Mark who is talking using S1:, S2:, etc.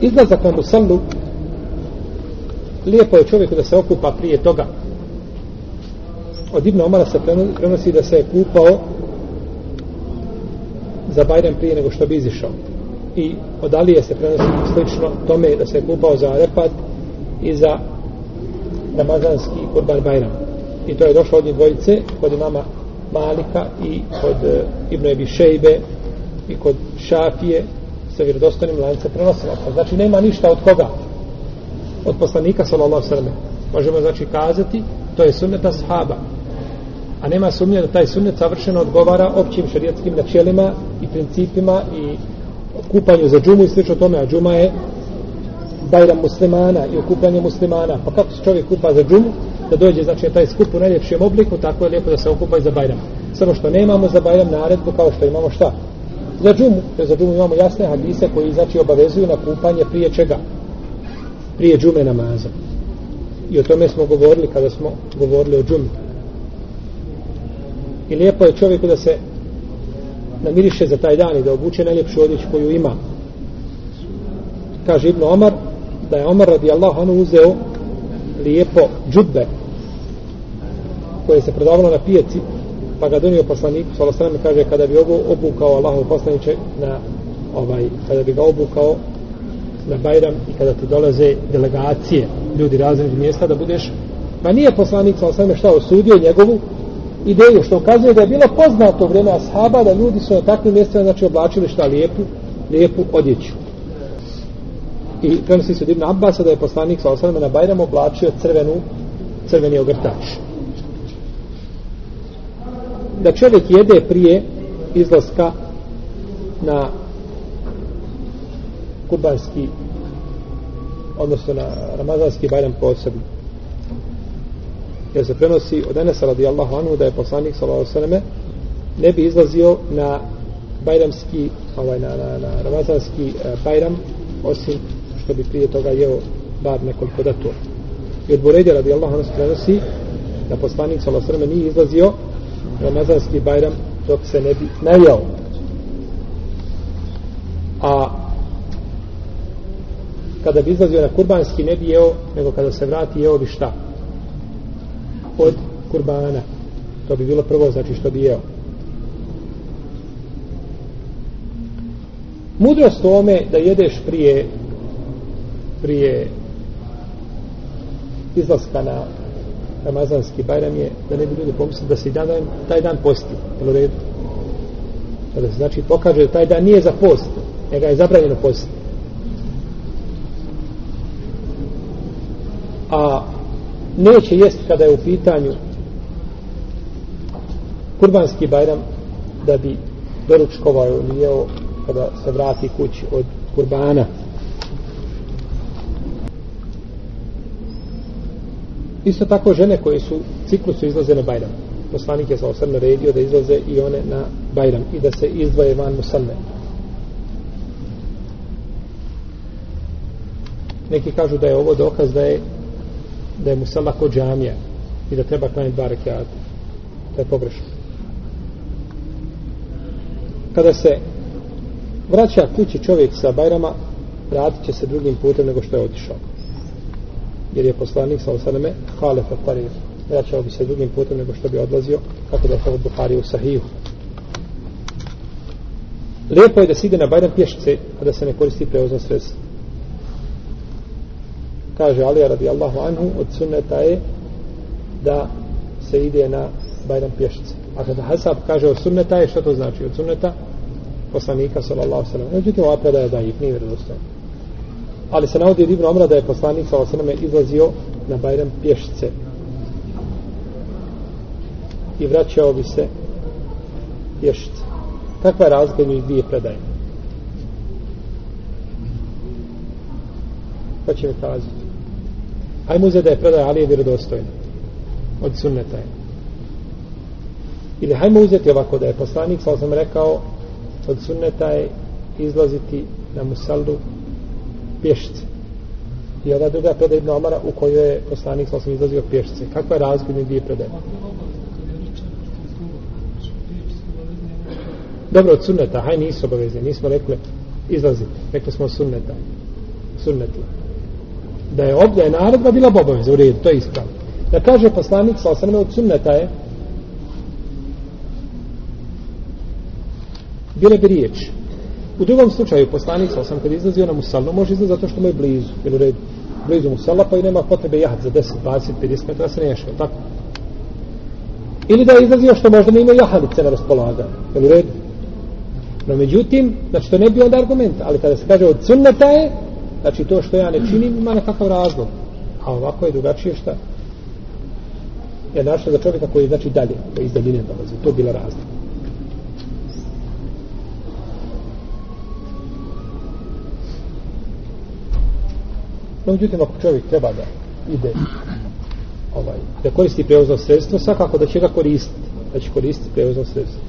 S1: izlazak na musallu lijepo je čovjeku da se okupa prije toga. Od Ibn Omara se prenosi da se je kupao za Bajram prije nego što bi izišao. I od Alije se prenosi slično tome da se je kupao za Arepad i za Ramazanski kurban Bajram. I to je došlo od njih dvojice kod imama Malika i kod eh, Ibn Ebi Šejbe i kod Šafije sa vjerodostanim lance prenosilaca. Znači nema ništa od koga? Od poslanika sallallahu sallam. Možemo znači kazati to je sunnet ashaba. A nema sumnje da taj sunnet savršeno odgovara općim šarijatskim načelima i principima i kupanju za džumu i slično tome, a džuma je bajram muslimana i okupanje muslimana. Pa kako se čovjek kupa za džumu? Da dođe znači taj skup u najljepšem obliku, tako je lijepo da se okupa i za bajram. Samo što nemamo za bajram naredbu kao što imamo šta? Za džumu. Jer za džumu imamo jasne hadise koji znači obavezuju na kupanje prije čega? Prije džume namaza. I o tome smo govorili kada smo govorili o džumi. I lijepo je čovjeku da se namiriše za taj dan i da obuče najljepšu odjeću koju ima. Kaže Ibn Omar, da je Omar radijallahu anhu uzeo lijepo džubbe koje se prodavalo na pijaci pa ga donio poslanik sallallahu kaže kada bi ovo obukao Allahov poslanice na ovaj kada bi ga obukao na Bajram i kada ti dolaze delegacije ljudi raznih mjesta da budeš pa nije poslanik sallallahu šta osudio njegovu ideju što ukazuje da je bilo poznato vrijeme ashaba da ljudi su na takvim mjestima znači oblačili šta lijepu lijepu odjeću i prenosi se od Ibn Abbas da je poslanik sallallahu na Bajram oblačio crvenu, crveni ogrtač. Da čovjek jede prije izlaska na kurbanski odnosno na ramazanski Bajram posebno. Jer se prenosi od Enesa radijallahu anhu da je poslanik sallallahu alejhi ne bi izlazio na bajramski ovaj na, na, na ramazanski eh, bajram osim što bi prije toga jeo bar nekoliko datura I od Buređa radijallahu anhu se prenosi da poslanik sallallahu Srme nije izlazio Ramazanski bajram dok se ne bi najao. A kada bi izlazio na kurbanski ne bi jeo, nego kada se vrati jeo bi šta? Od kurbana. To bi bilo prvo, znači što bi jeo. Mudrost tome da jedeš prije prije izlaska na Ramazanski bajram je da ne bi ljudi pomislili da se i dan, taj dan posti. Jel u redu? Kada se znači pokaže da taj dan nije za post, nego je zabranjeno post. A neće jesti kada je u pitanju kurbanski bajram da bi doručkovao ili jeo kada se vrati kući od kurbana. Isto tako žene koje su ciklusu izlaze na Bajram. Poslanik je sa osrme redio da izlaze i one na Bajram i da se izdvoje van musalme. Neki kažu da je ovo dokaz da je da je musalla kod džamija i da treba klanjati dva rekiata. To je pogrešno. Kada se vraća kući čovjek sa Bajrama, vratit će se drugim putem nego što je otišao jer je poslanik sa osaname hvale fa tarir vraćao bi se drugim putem nego što bi odlazio kako da je to Buhari u sahiju lijepo je da se ide na Bajram pješice a da se ne koristi prevozno sredstvo. Kaže Alija radijallahu anhu od sunneta je da se ide na Bajram pješice a kada Hasab kaže od sunneta je što to znači? Od sunneta poslanika sallallahu sallam međutim ova predaja da ih nije vjerodostojno ali se navodi od Ibn Omra da je poslanik sa osrame izlazio na Bajram pješice i vraćao bi se pješice kakva je razlika njih dvije predaje? Pa će mi kazati. Hajmo uzeti da je predaja ali je vjerodostojna. Od sunneta je. Ili hajmo uzeti ovako da je poslanik sa osrame rekao od sunneta je izlaziti na musaldu pješice. I ova druga predaja Ibn Omara u kojoj je poslanik sa osam izlazio pješice. Kakva je razgled i dvije predaje? Dobro, od sunneta, haj nisu obavezni, nismo rekli izlaziti, rekli smo sunneta. sunneti. Da je obda je naredba bila obaveza, u redu, to je ispravno. Da kaže poslanik, sa osrme od sunneta je, bile bi riječi U drugom slučaju, poslanik, sa osrme, kad izlazio na musallu, može izlaziti zato što mu je blizu, jer u redu, blizu musalla, pa i nema potrebe jahat za 10, 20, 50 metara, se ne ješao, tako? Ili da je izlazio što možda ne ima jahalice na raspolaganju, jer u redu, No međutim, znači to ne bi onda argument, ali kada se kaže od sunneta je, znači to što ja ne činim ima nekakav razlog. A ovako je drugačije šta? Je našto za čovjeka koji je znači dalje, koji iz daljine dolazi. To je bilo razlog. No međutim, ako čovjek treba da ide ovaj, da koristi prevozno sredstvo, svakako da će ga koristiti, da će koristiti prevozno sredstvo.